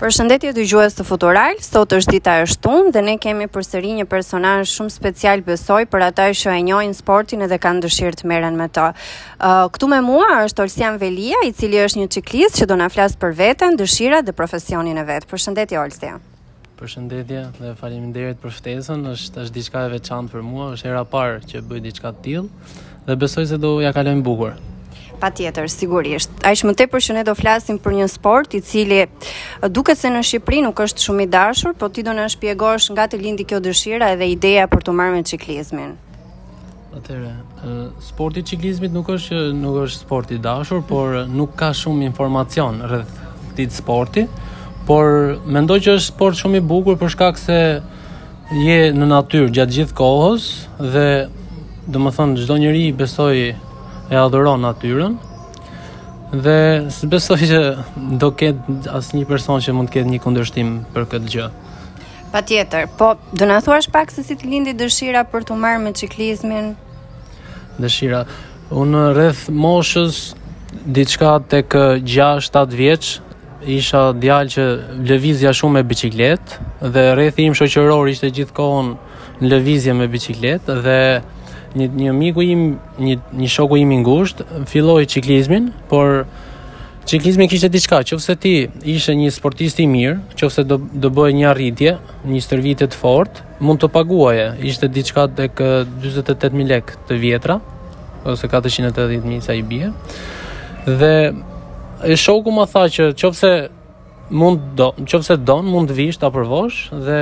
Përshëndetje dëgjues të Futurës, sot është dita e shtunë dhe ne kemi përsëri një personazh shumë special besoj për ata që e njohin sportin dhe kanë dëshirë të merren me të. Uh, këtu me mua është Olsian Velia, i cili është një çiklist që do na flas për veten, dëshirat dhe profesionin e vet. Përshëndetje Olsian. Përshëndetje dhe faleminderit për ftesën. Është është diçka e veçantë për mua, është hera e parë që bëj diçka të tillë dhe besoj se do ja kalojmë bukur. Patjetër, sigurisht. Aq më tepër që ne do flasim për një sport i cili duket se në Shqipëri nuk është shumë i dashur, po ti do na shpjegosh nga të lindi kjo dëshira edhe ideja për t'u marrë me çiklizmin. Atëherë, sporti i çiklizmit nuk është që nuk është sport i dashur, por nuk ka shumë informacion rreth këtij sporti, por mendoj që është sport shumë i bukur për shkak se je në natyrë gjatë gjithë kohës dhe domethënë çdo njeri besoj e adhuron natyrën. Dhe s'besoj që do ketë asnjë person që mund të ketë një kundërshtim për këtë gjë. Patjetër, po do na thuash pak se si të lindi dëshira për t'u marrë me çiklizmin? Dëshira, unë rreth moshës diçka tek 6-7 vjeç isha djalë që lëvizja shumë me biçikletë dhe rrethi im shoqëror ishte gjithë kohën në lëvizje me biçikletë dhe një një miku im, një një shoku im i ngushtë filloi çiklizmin, por Çiklizmi kishte diçka, qoftë se ti ishe një sportist i mirë, qoftë se do do bëje një arritje, një stërvitje të fortë, mund të paguheshe. Ishte diçka tek 48000 lekë të vjetra ose 480000 sa i bie. Dhe shoku më tha që qoftë se Mund do, nëse don, mund të vish ta provosh dhe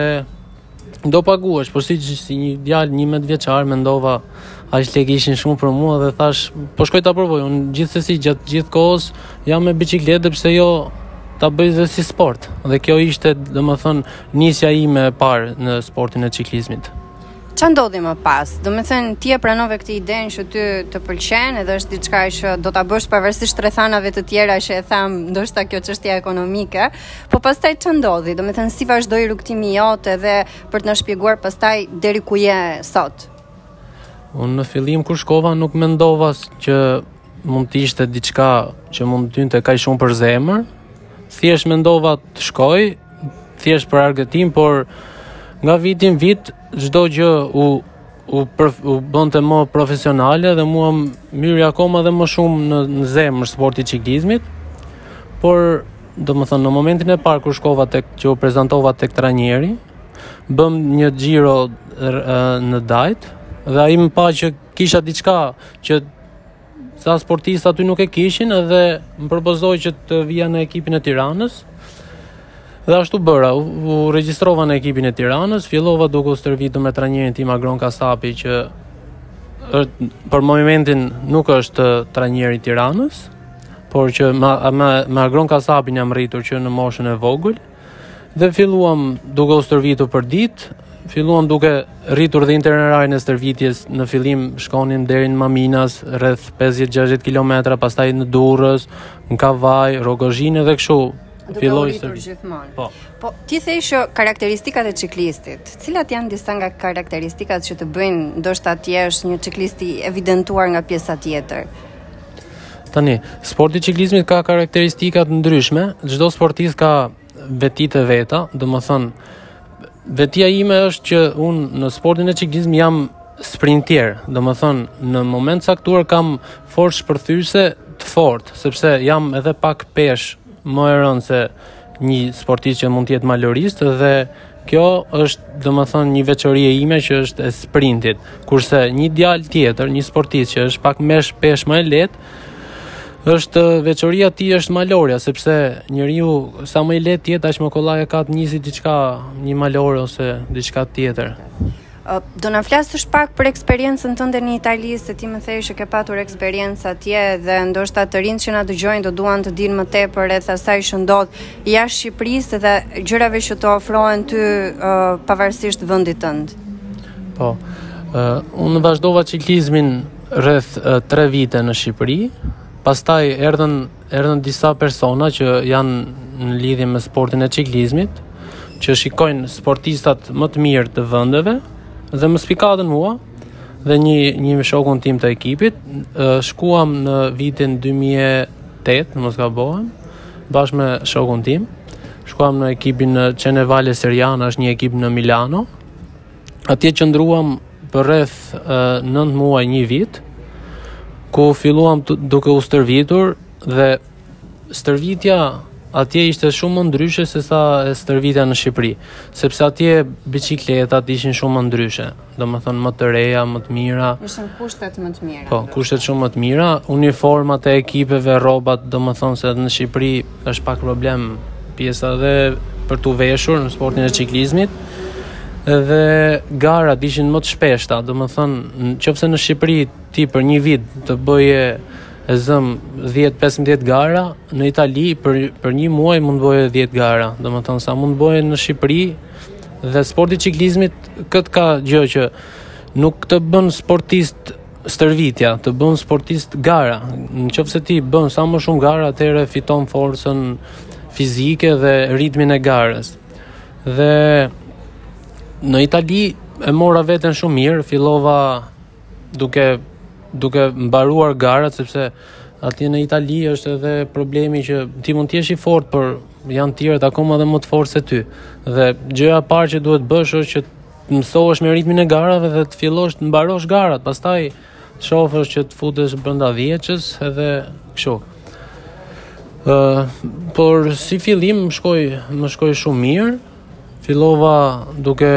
do paguhesh, por siç si një djalë 11 vjeçar mendova aq lek ishin shumë për mua dhe thashë, po shkoj ta provoj, unë gjithsesi gjatë gjithë kohës jam me biçikletë dhe pse jo ta bëj dhe si sport. Dhe kjo ishte, domethënë, nisja ime e parë në sportin e çiklizmit. Ça ndodhi më pas? Domethënë, ti e pranove këtë idenë që ty të pëlqen edhe është diçka që do ta bësh pavarësisht rrethanave të tjera që e thamë, ndoshta kjo çështja ekonomike, po pastaj ça ndodhi? Domethënë, si vazhdoi rrugëtimi jot edhe për të na shpjeguar pastaj deri ku je sot? Unë në fillim kur shkova nuk mendova që mund të ishte diçka që mund të të hynte kaq shumë për zemër. Thjesht mendova të shkoj, thjesht për argëtim, por nga viti në vit çdo gjë u u për, u bënte më profesionale dhe mua më hyri akoma dhe më shumë në, në zemër sporti i çiklizmit. Por domethënë, në momentin e parë kur shkova tek që u prezantova tek trajneri, bëmë një xhiro në Dajt dhe ai më pa që kisha diçka që Sa sportista aty nuk e kishin edhe më propozoi që të vija në ekipin e Tiranës. Dhe ashtu bëra, u, u regjistrova në ekipin e Tiranës, fillova duke u stërvitur me trajnerin tim Agron Kasapi që për momentin nuk është trajneri i Tiranës, por që me me, me Agron Kasapin jam rritur që në moshën e vogël. Dhe filluam duke u stërvitur për ditë, filluam duke rritur dhe itinerarin e stërvitjes, në fillim shkonim deri në Maminas, rreth 50-60 km, pastaj në Durrës, në Kavajë, Rogozhinë dhe kështu. Filloi të gjithmonë. Po. Po, ti the që karakteristikat e çiklistit, cilat janë disa nga karakteristikat që të bëjnë ndoshta të jesh një çiklist i evidentuar nga pjesa tjetër? Tani, sporti i çiklizmit ka karakteristika të ndryshme, çdo sportist ka vetitë e veta, domethënë, vetia ime është që unë në sportin e çiklizmit jam sprintier, domethënë, në moment caktuar kam forcë shpërthyese të fortë, sepse jam edhe pak peshë më e rëndë se një sportist që mund të jetë malorist dhe Kjo është, domethënë, një veçori e ime që është e sprintit, kurse një djalë tjetër, një sportist që është pak mesh peshë më e lehtë, është veçoria e tij është malorja, sepse njeriu sa më i lehtë të jetë, aq më kollaj e ka të ngjisi diçka një malore ose diçka tjetër. Do na flasësh pak për eksperiencën tënde në Itali, se ti më the që ke patur eksperiencë atje dhe ndoshta të rinjtë që na dëgjojnë do duan të dinë më tepër rreth asaj që ndodh jashtë Shqipërisë dhe gjërave që të ofrohen ty uh, pavarësisht vendit tënd. Po. Uh, unë vazhdova çiklizmin rreth uh, 3 vite në Shqipëri. Pastaj erdhën Erdhën disa persona që janë në lidhje me sportin e çiklizmit, që shikojnë sportistat më të mirë të vendeve dhe më spikatën mua dhe një një shokun tim të ekipit, shkuam në vitin 2008, mos gabohem, bashkë me shokun tim. Shkuam në ekipin Cenevale Seriana, është një ekip në Milano, Atje qëndruam për rreth 9 muaj, 1 vit, ku filluam duke u stërvitur dhe stërvitja atje ishte shumë më ndryshe sesa stërvitja në Shqipëri, sepse atje biçikletat ishin shumë më ndryshe, domethënë më të reja, më të mira. Ishin kushtet më të mira. Po, kushtet shumë më të mira, uniformat e ekipeve, rrobat, domethënë se në Shqipëri Është pak problem pjesa dhe për t'u veshur në sportin e çiklizmit. Dhe garat ishin më të shpeshta, domethënë, qoftë se në Shqipëri ti për një vit të bëje e zëm 10-15 gara, në Itali për, për një muaj mund të bëje 10 gara. Domethënë, sa mund të bëje në Shqipëri dhe sporti i çiklizmit, këtë ka gjë që nuk të bën sportist Stërvitja të bën sportist gara. Në qofë se ti bën sa më shumë gara, atëherë fiton forcën fizike dhe ritmin e garës. Dhe në Itali e mora veten shumë mirë, fillova duke duke mbaruar garat sepse atje në Itali është edhe problemi që ti mund të jesh i fortë, por janë të tjerët akoma edhe më të fortë se ty. Dhe gjëja e parë që duhet të bësh është që Të mësohesh me ritmin e garave dhe të fillosh të mbarosh garat, pastaj të shofësh që të futesh brenda dhjetëshes edhe kështu. Ë, uh, por si fillim më shkoi më shkoi shumë mirë. Fillova duke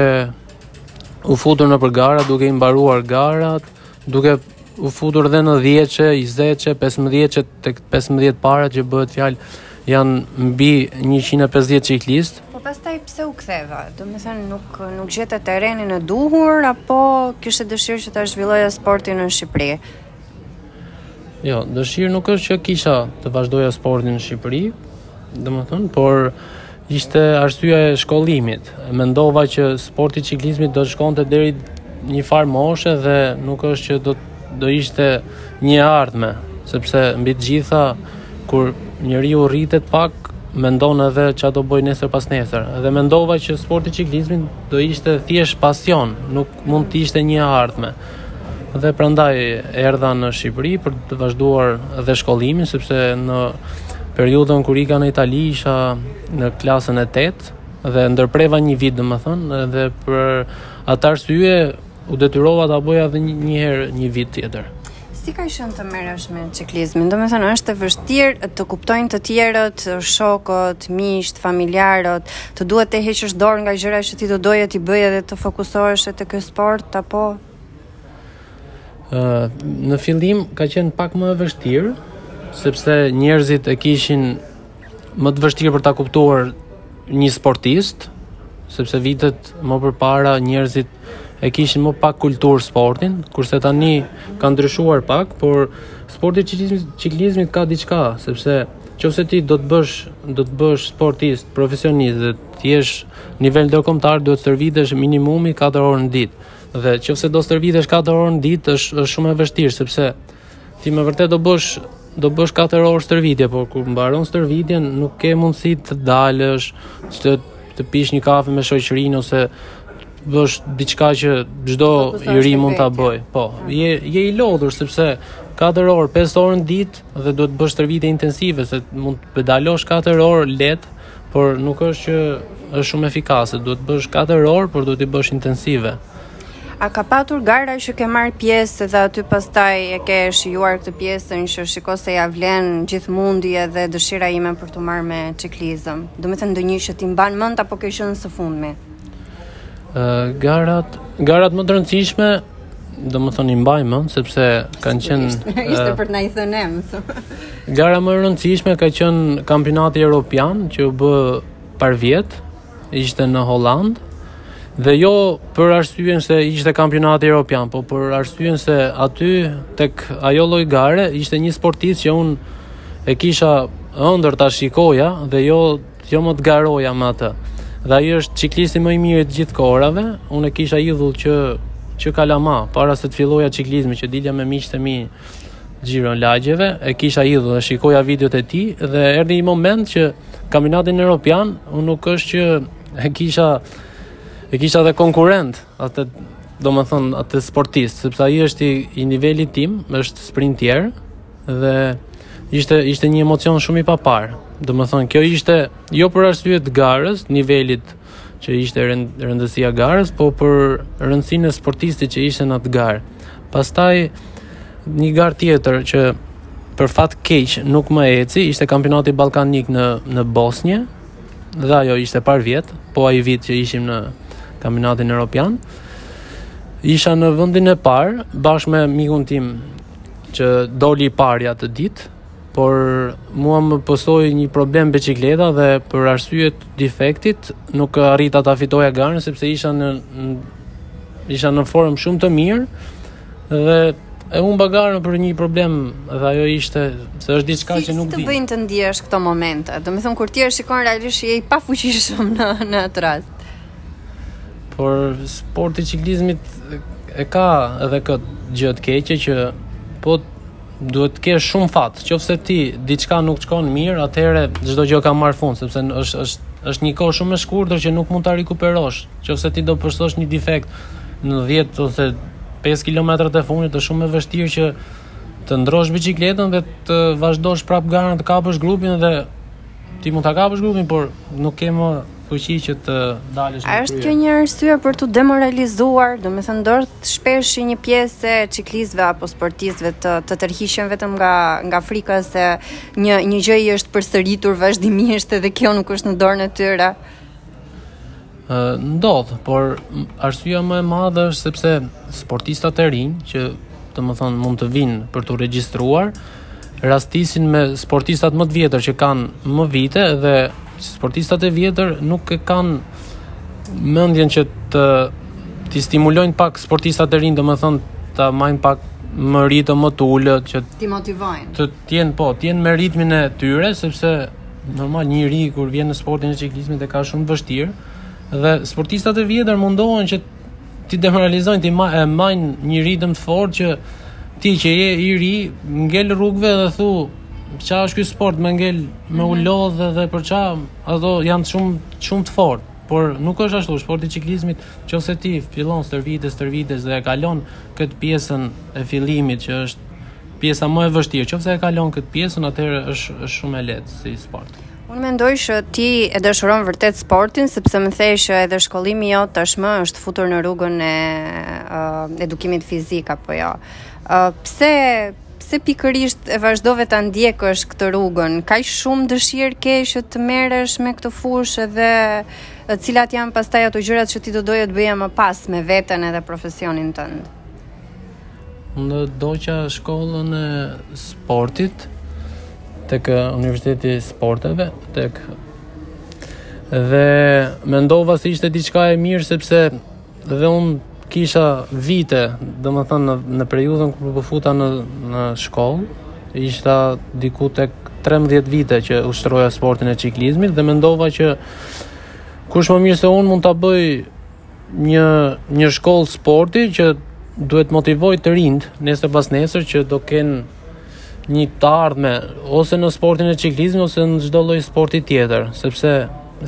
u futur nëpër gara, duke i mbaruar garat, Duke u futur dhe në 10-she, 20-she, 15-she, tek 15 të parët që bëhet fjalë janë mbi 150 çiklistë. Po pastaj pse u ktheve? Domethënë nuk nuk gjete terrenin e duhur apo kishe dëshirë që ta zhvilloje sportin në Shqipëri? Jo, dëshirë nuk është që kisha të vazhdoja sportin në Shqipëri, Domethënë, por ishte arsyeja e shkollimit. Mendova që sporti i çiklizmit do të shkonte deri një farë moshe dhe nuk është që do do ishte një e ardhme, sepse mbi të gjitha kur njeriu rritet pak mendon edhe ça do bëj nesër pasnesër. Dhe mendova që sporti i çiklizmit do ishte thjesht pasion, nuk Mund të ishte një e ardhme. Dhe prandaj erdha në Shqipëri për të vazhduar dhe shkollimin, sepse në periudhën kur ika në Itali isha në klasën e 8 dhe ndërpreva një vit, domethënë, dhe për atë arsye u detyrova ta bëja edhe një herë një vit tjetër. Si ka qenë të merresh me çiklizmin? Domethënë është e vështirë të kuptojnë të tjerët, shokët, miqtë, familjarët, të duhet të heqësh dorë nga gjëra që ti do doje t'i bëje dhe të fokusohesh te ky sport apo Uh, në fillim ka qenë pak më e vështirë sepse njerëzit e kishin më të vështirë për ta kuptuar një sportist, sepse vitet më përpara njerëzit e kishin më pak kulturë sportin, kurse tani ka ndryshuar pak, por sporti i çiklizmit ka diçka, sepse qoftë se ti do të bësh do të bësh sportist profesionist dhe të jesh nivel ndërkombëtar duhet të stërvitesh minimumi 4 orë në ditë. Dhe qoftë se do stërvitesh 4 orë në ditë është është shumë e vështirë sepse Ti me vërtet do bësh do bësh 4 orë stërvitje, por kur mbaron stërvitjen nuk ke mundësi të dalësh, të të pish një kafe me shoqërinë ose bësh diçka që çdo i ri mund ta bëjë. Po, je je i lodhur sepse 4 orë, 5 orë në ditë dhe duhet të bësh stërvitje intensive se mund të pedalosh 4 orë lehtë, por nuk është që është shumë efikase. Duhet të bësh 4 orë, por duhet t'i bësh intensive. A ka patur gara që ke marrë pjesë dhe aty pastaj e ke shijuar këtë pjesën që shiko se ia vlen gjithë mundi edhe dëshira ime për t'u marrë me çiklizëm? Domethënë ndonjë që ti mban mend apo ke qenë së fundmi? Ë garat, garat më të rëndësishme domethënë i mbaj mend, sepse kanë qenë... Ishte për të na i thënë më Gara më e rëndësishme ka qenë kampionati Europian, që u bë parvjet, ishte në Hollandë dhe jo për arsyen se ishte kampionati europian, po për arsyen se aty tek ajo lloj gare ishte një sportist që unë e kisha ëndërr ta shikoja dhe jo jo më të garoja me atë. Dhe ai është çiklisti më i mirë i të gjithë kohërave. Unë e kisha idhull që që kalama para se të filloja çiklizmin, që dilja me miqtë e mi xhiro lagjeve, e kisha idhull dhe shikoja videot e tij dhe erdhi një moment që në kampionatin europian unë nuk është që e kisha e kisha dhe konkurrent atë domethënë atë sportist sepse ai është i, i nivelit tim është sprinter dhe ishte ishte një emocion shumë i paparë domethënë kjo ishte jo për arsye të garës nivelit që ishte rëndësia e garës, po për rëndësinë e sportistit që ishte në atë garë. Pastaj një garë tjetër që për fat keq nuk më eci, ishte kampionati ballkanik në në Bosnje. Dhe ajo ishte parvjet, po ai vit që ishim në kampionatin europian. Isha në vendin e parë bashkë me mikun tim që doli i pari atë ditë. por mua më pësoi një problem bicikleta dhe për arsye të defektit nuk arrita ta fitoja garën sepse isha në isha në formë shumë të mirë dhe e humba garën për një problem dhe ajo ishte se është diçka që nuk di. Si të bëjnë të ndjesh këto momente? Domethënë kur ti e shikon realisht je i pafuqishëm në në atë rast. Por sporti i çiklizmit e ka edhe këtë gjë të keqe që po duhet të kesh shumë fat. Qoftë se ti diçka nuk shkon mirë, atëherë çdo gjë ka marrë fund, sepse është është është një kohë shumë e shkurtër që nuk mund ta rikuperosh. Qoftë se ti do pësosh një defekt në 10 ose 5 kilometrat e fundit, është shumë e vështirë që të ndërrosh biçikletën dhe të vazhdosh prap garën, të kapësh grupin dhe ti mund ta kapësh grupin, por nuk ke më fuqi që të dalësh në krye. A është kjo një arsye për t'u demoralizuar, domethënë ndodh shpesh një pjesë e çiklistëve apo sportistëve të, të tërhiqen vetëm nga, nga frika se një, një gjë i është përsëritur vazhdimisht edhe kjo nuk është në dorën e tyre? Ndodh, por arsyeja më e madhe është sepse sportistat e rinj që domethënë mund të vinë për t'u regjistruar, rastisin me sportistat më të vjetër që kanë më vite dhe Sportistat e vjetër nuk e kanë mendjen që t'i stimulojnë pak sportistat e rinj, domethënë ta mbajnë pak më ritëm më të ulët që t'i motivojnë. Të të jenë po, të jenë me ritmin e tyre sepse normal një i ri kur vjen në sportin e çiklizmit e ka shumë vështirë dhe sportistat e vjetër mundohen që T'i demoralizojnë, t'i mba, e mbajnë një ritëm të fortë që ti që je i ri, ngel rrugëve dhe thu, ça është ky sport, me ngel me u mhm. lodhë dhe për ça, ato janë shumë, shumë të fortë. Por nuk është ashtu, sporti i çiklizmit, qoftë se ti fillon stërvitesh, stërvitesh dhe e kalon këtë pjesën e fillimit që është pjesa më e vështirë, qoftë se e kalon këtë pjesën, atëherë është, është shumë e lehtë si sport. Unë mendoj që ti e dashuron vërtet sportin sepse më the që edhe shkollimi jot tashmë është futur në rrugën e uh, edukimit fizik apo jo. Uh, pse pse pikërisht e vazhdove ta ndjekësh këtë rrugën? Kaq shumë dëshirë ke që të merresh me këtë fushë edhe cilat janë pastaj ato gjërat që ti do doje të bëje më pas me veten edhe profesionin tënd? Unë ndoqa shkollën e sportit tek Universiteti i Sporteve, tek dhe mendova se ishte diçka e mirë sepse dhe unë kisha vite, domethënë në, në periudhën kur u futa në, në shkollë, isha diku tek 13 vite që ushtroja sportin e çiklizmit dhe mendova që kush më mirë se unë mund ta bëjë Një, një shkollë sporti që duhet t'motivoj të rinjtë nesër pasnesër që do kenë një të ardhme ose në sportin e çiklizmit ose në çdo lloj sporti tjetër sepse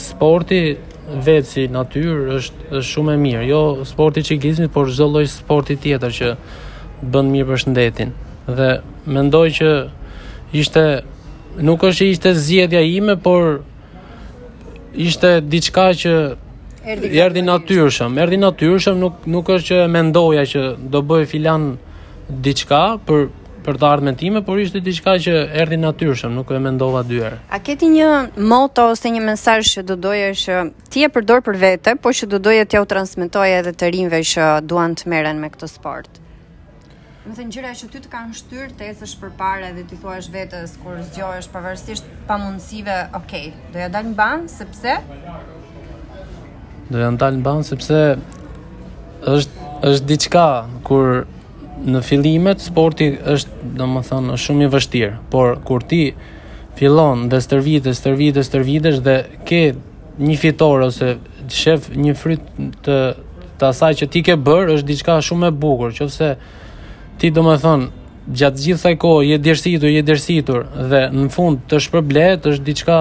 sporti vetë si natyrë është, është shumë e mirë jo sporti i çiklizmit por çdo lloj sporti tjetër që të bën mirë për shëndetin dhe mendoj që ishte nuk është që ishte zgjedhja ime por ishte diçka që erdhi natyrshëm, erdhi natyrshëm, nuk, nuk është që e mendoja që do bëj filan diçka për për të ardhmen time, por ishte diçka që erdhi natyrshëm, nuk e mendova dy herë. A ke ti një moto ose një mesazh që do doje që ti e përdor për vete, por që do doje t'jua transmetoje edhe të rinjve që duan të merren me këtë sport? Më thënë gjëra që ty të kanë shtyrë të ecësh përpara dhe t'i thuash vetes kur zgjohesh pavarësisht pamundësive, okej, okay, do ja dal mbanë, sepse? Do ja dal mbanë, sepse është, është diçka kur në fillimet sporti është, domethënë, shumë i vështirë, por kur ti fillon dhe stërvitesh, stërvitesh, stërvitesh dhe ke një fitore ose shef një fryt të asaj që ti ke bër është diçka shumë e bukur, nëse ti domethën gjatë gjithë kësaj kohe je djersitur, je djersitur dhe në fund të shpërblehet është diçka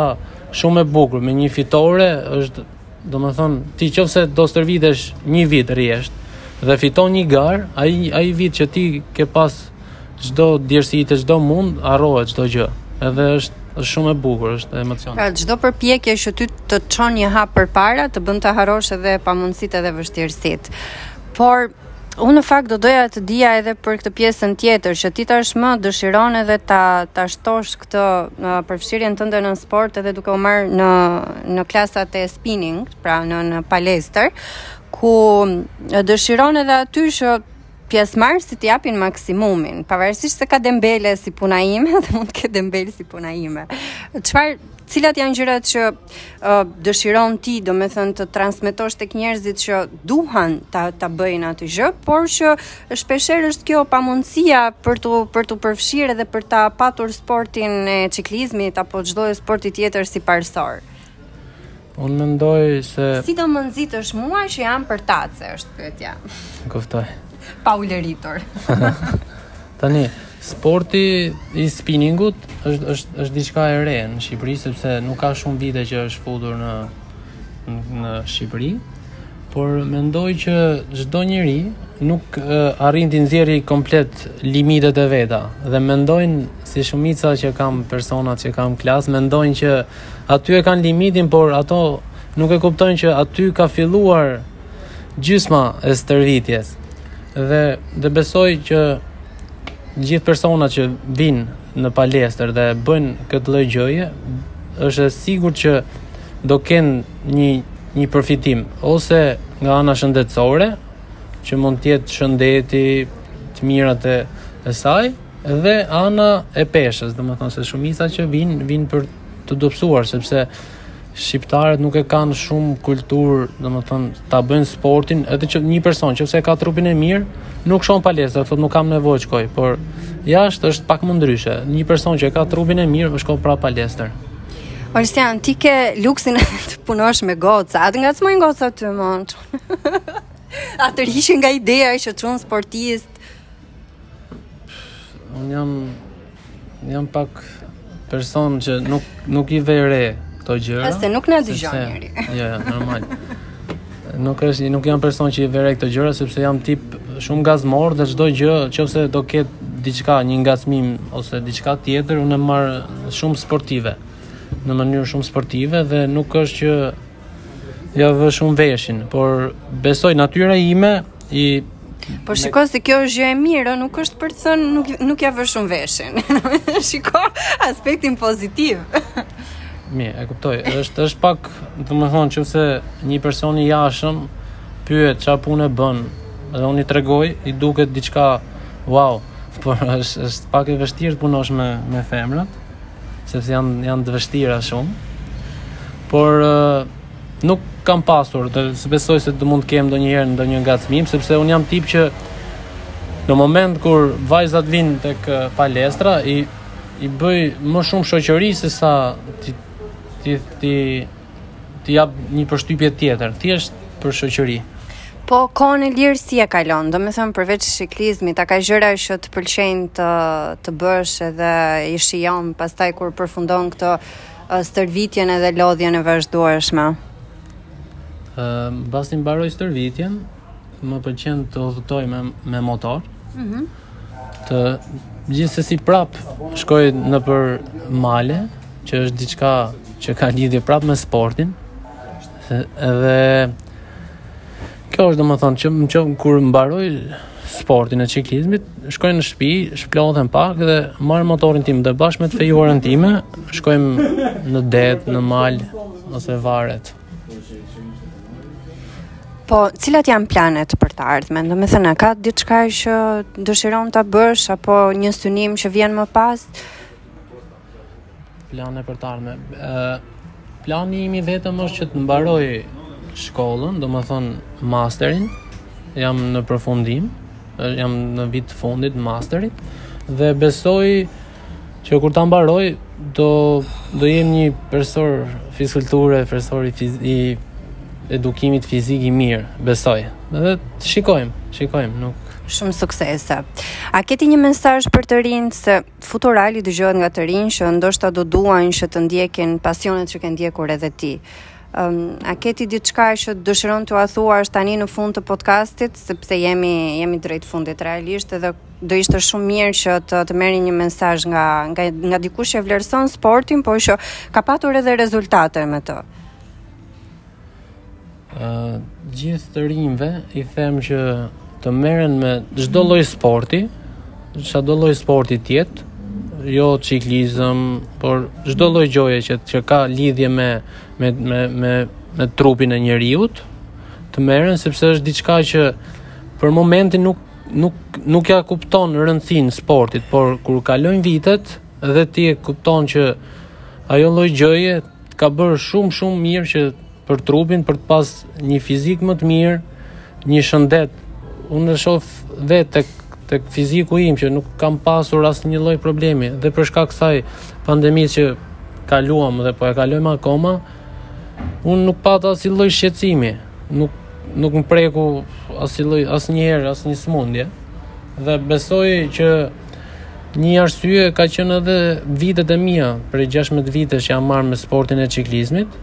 shumë e bukur, me një fitore është domethën ti nëse do stërvitesh një vit rresht dhe fiton një garë, ai ai vit që ti ke pas çdo djersitje, çdo mund, harrohet çdo gjë. Edhe është është shumë e bukur, është emocion. Pra çdo përpjekje që ty të çon një hap përpara, të bën të harrosh edhe pamundësitë edhe vështirësitë. Por unë në fakt do doja të dija edhe për këtë pjesën tjetër që ti tashmë dëshiron edhe ta ta shtosh këtë në përfshirjen tënde në sport edhe duke u marr në në klasat e spinning, pra në në palestër, ku dëshiron edhe aty që Pjesëmarrësit të japin maksimumin, pavarësisht se ka dembele si puna ime dhe mund të ketë dembele si puna ime. Çfarë cilat janë gjërat që uh, dëshiron ti, domethënë të transmetosh tek njerëzit që duhan ta, ta bëjnë atë gjë, por që shpeshherë është kjo pamundësia për të, për t'u përfshirë dhe për ta patur sportin e çiklizmit apo çdo sporti tjetër si parësor. Unë mendoj se... Si do më nxitësh mua që jam përtace, është pyetja. Kuptoj. Pa u lëritur. Tani, sporti i spinningut është, është, është diçka e re në Shqipëri, sepse nuk ka shumë vite që është futur në, në Shqipëri. Por mendoj që çdo njeri nuk uh, arrin të nxjerrë komplet limitet e veta dhe mendojnë si shumica që kam personat që kam klas mendojnë që Aty e kanë limitin, por ato nuk e kuptojnë që aty ka filluar gjysma e stërvitjes. Dhe dhe besoj që gjithë personat që vinë në palestër dhe bëjnë këtë lloj gjëje, është e sigurt që do kenë një një përfitim ose nga ana shëndetësore, që mund të jetë shëndeti, të mirat e, e saj, Dhe ana e peshës, domethënë se shumica që vinë, vinë për t'u dobësuar, sepse shqiptarët nuk e kanë shumë kulturë, domethënë, ta bëjnë sportin, edhe që një person, qoftë se ka trupin e mirë, nuk shkon në palestër, dhe thotë nuk kam nevojë të shkoj, por jashtë është pak më ndryshe, një person që ka trupin e mirë, është shkon prapë palestër. Olsian, ti ke luksin të punosh me goca, atë nga të mojnë goca të më, atër ishin nga ideja që të shumë sportist, Unë jam jam pak person që nuk nuk i vej re këto gjëra. Pastaj nuk na dëgjon njeri. Jo, jo, normal. nuk është nuk jam person që i vej re këto gjëra sepse jam tip shumë gazmor dhe çdo gjë, nëse do ketë diçka, një ngacmim ose diçka tjetër, unë e marr shumë sportive. Në mënyrë shumë sportive dhe nuk është që ia vë shumë veshin, por besoj natyra ime i Po shiko se kjo është gjë e mirë, nuk është për të thënë nuk nuk ia vë shumë veshin. shiko aspektin pozitiv. Mirë, e kuptoj. Është është pak, domethënë, nëse një person i jashtëm pyet çfarë punë bën, dhe unë i tregoj, i duket diçka wow, por është është pak e vështirë të punosh me me femrat. sepse janë janë të vështira shumë. Por nuk kam pasur, dhe s'besoj se do mund të kem ndonjëherë ndonjë ngacmim, sepse unë jam tip që në moment kur vajzat vijnë tek palestra i i bëj më shumë shoqëri sesa t'i t'i t'i t'i jap një përshtypje tjetër, thjesht për shoqëri. Po kohën e lirë si e kalon? Domethënë përveç çiklizmit, a ka gjëra që të pëlqejnë të, të bësh edhe i shijon, pastaj kur përfundon këtë stërvitjen edhe lodhjen e vazhdueshme? Mbasi mbaroj stërvitjen, më pëlqen të udhëtoj me, me motor, mm -hmm. Të gjithsesi prap shkoj nëpër male, që është diçka që ka lidhje prap me sportin. Edhe kjo është domethënë që më qoftë kur mbaroj sportin e çiklizmit, shkoj në shtëpi, shplodhem pak dhe marr motorin tim dhe bashkë me të fejuarën time, shkojmë në det, në mal ose varet. Po, cilat janë planet për të ardhmen? Domethënë, ka diçka që dëshiron ta bësh, apo një synim që vjen më pas? Plane për të ardhmen. Plani im i vetëm është që të mbaroj shkollën, domethënë, masterin, jam në përfundim, jam në vit të fundit masterit, dhe besoj Që kur ta mbaroj do do jem një profesor fizkulture, profesor i, fiz, i edukimit fizik i mirë, besoj. Dhe shikojmë, shikojmë, nuk shumë suksese. A ke ti një mesazh për të rinjtë se futurali dëgjohet nga të rinjtë që ndoshta do duan që të ndjekin pasionet që ke ndjekur edhe ti? Um, a ke ti diçka që dëshiron t'ua thuash tani në fund të podcastit, sepse jemi jemi drejt fundit realisht edhe do ishte shumë mirë që të të merrnin një mesazh nga nga nga dikush që vlerëson sportin, por që ka patur edhe rezultate me të. Ë uh, gjithë të rinjve i them që të merren me çdo lloj sporti, Çdo lloj sporti të jetë, jo çiklizëm, por çdo lloj gjoje që që ka lidhje me me me me me trupin e njeriut, të merren sepse është diçka që për momentin nuk nuk nuk ja kupton rëndësinë sportit, por kur kalojnë vitet dhe ti e kupton që ajo lloj gjoje Të ka bërë shumë shumë mirë që për trupin për të pas një fizik më të mirë, një shëndet. Unë e shoh vetë tek tek fiziku im që nuk kam pasur asnjë lloj problemi dhe për shkak kësaj pandemisë që kaluam dhe po e kalojmë akoma, unë nuk pata asnjë lloj shqetësimi, nuk nuk më preku asnjë lloj asnjëherë asnjë smundje dhe besoj që Një arsye ka qenë edhe vitet e mia, prej 16 vitesh që jam marrë me sportin e çiklizmit.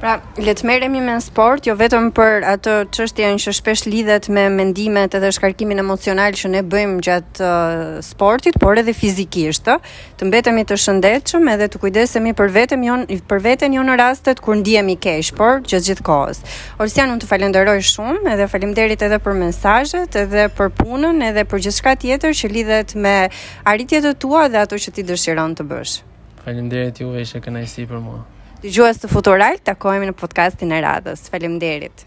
Pra, le të merremi me sport, jo vetëm për atë çështjen që shpesh lidhet me mendimet edhe shkarkimin emocional që ne bëjmë gjatë uh, sportit, por edhe fizikisht, ë, të mbetemi të shëndetshëm edhe të kujdesemi për veten ton për veten jo në rastet kur ndihemi keq, por gjatë gjithë kohës. Olsian unë të falenderoj shumë edhe faleminderit edhe për mesazhet, edhe për punën, edhe për gjithçka tjetër që lidhet me arritjet e tua dhe ato që ti dëshiron të bësh. Faleminderit juve, ishte kënaqësi për mua. Dëgjues të Futural, takohemi në podcastin e radhës. Faleminderit.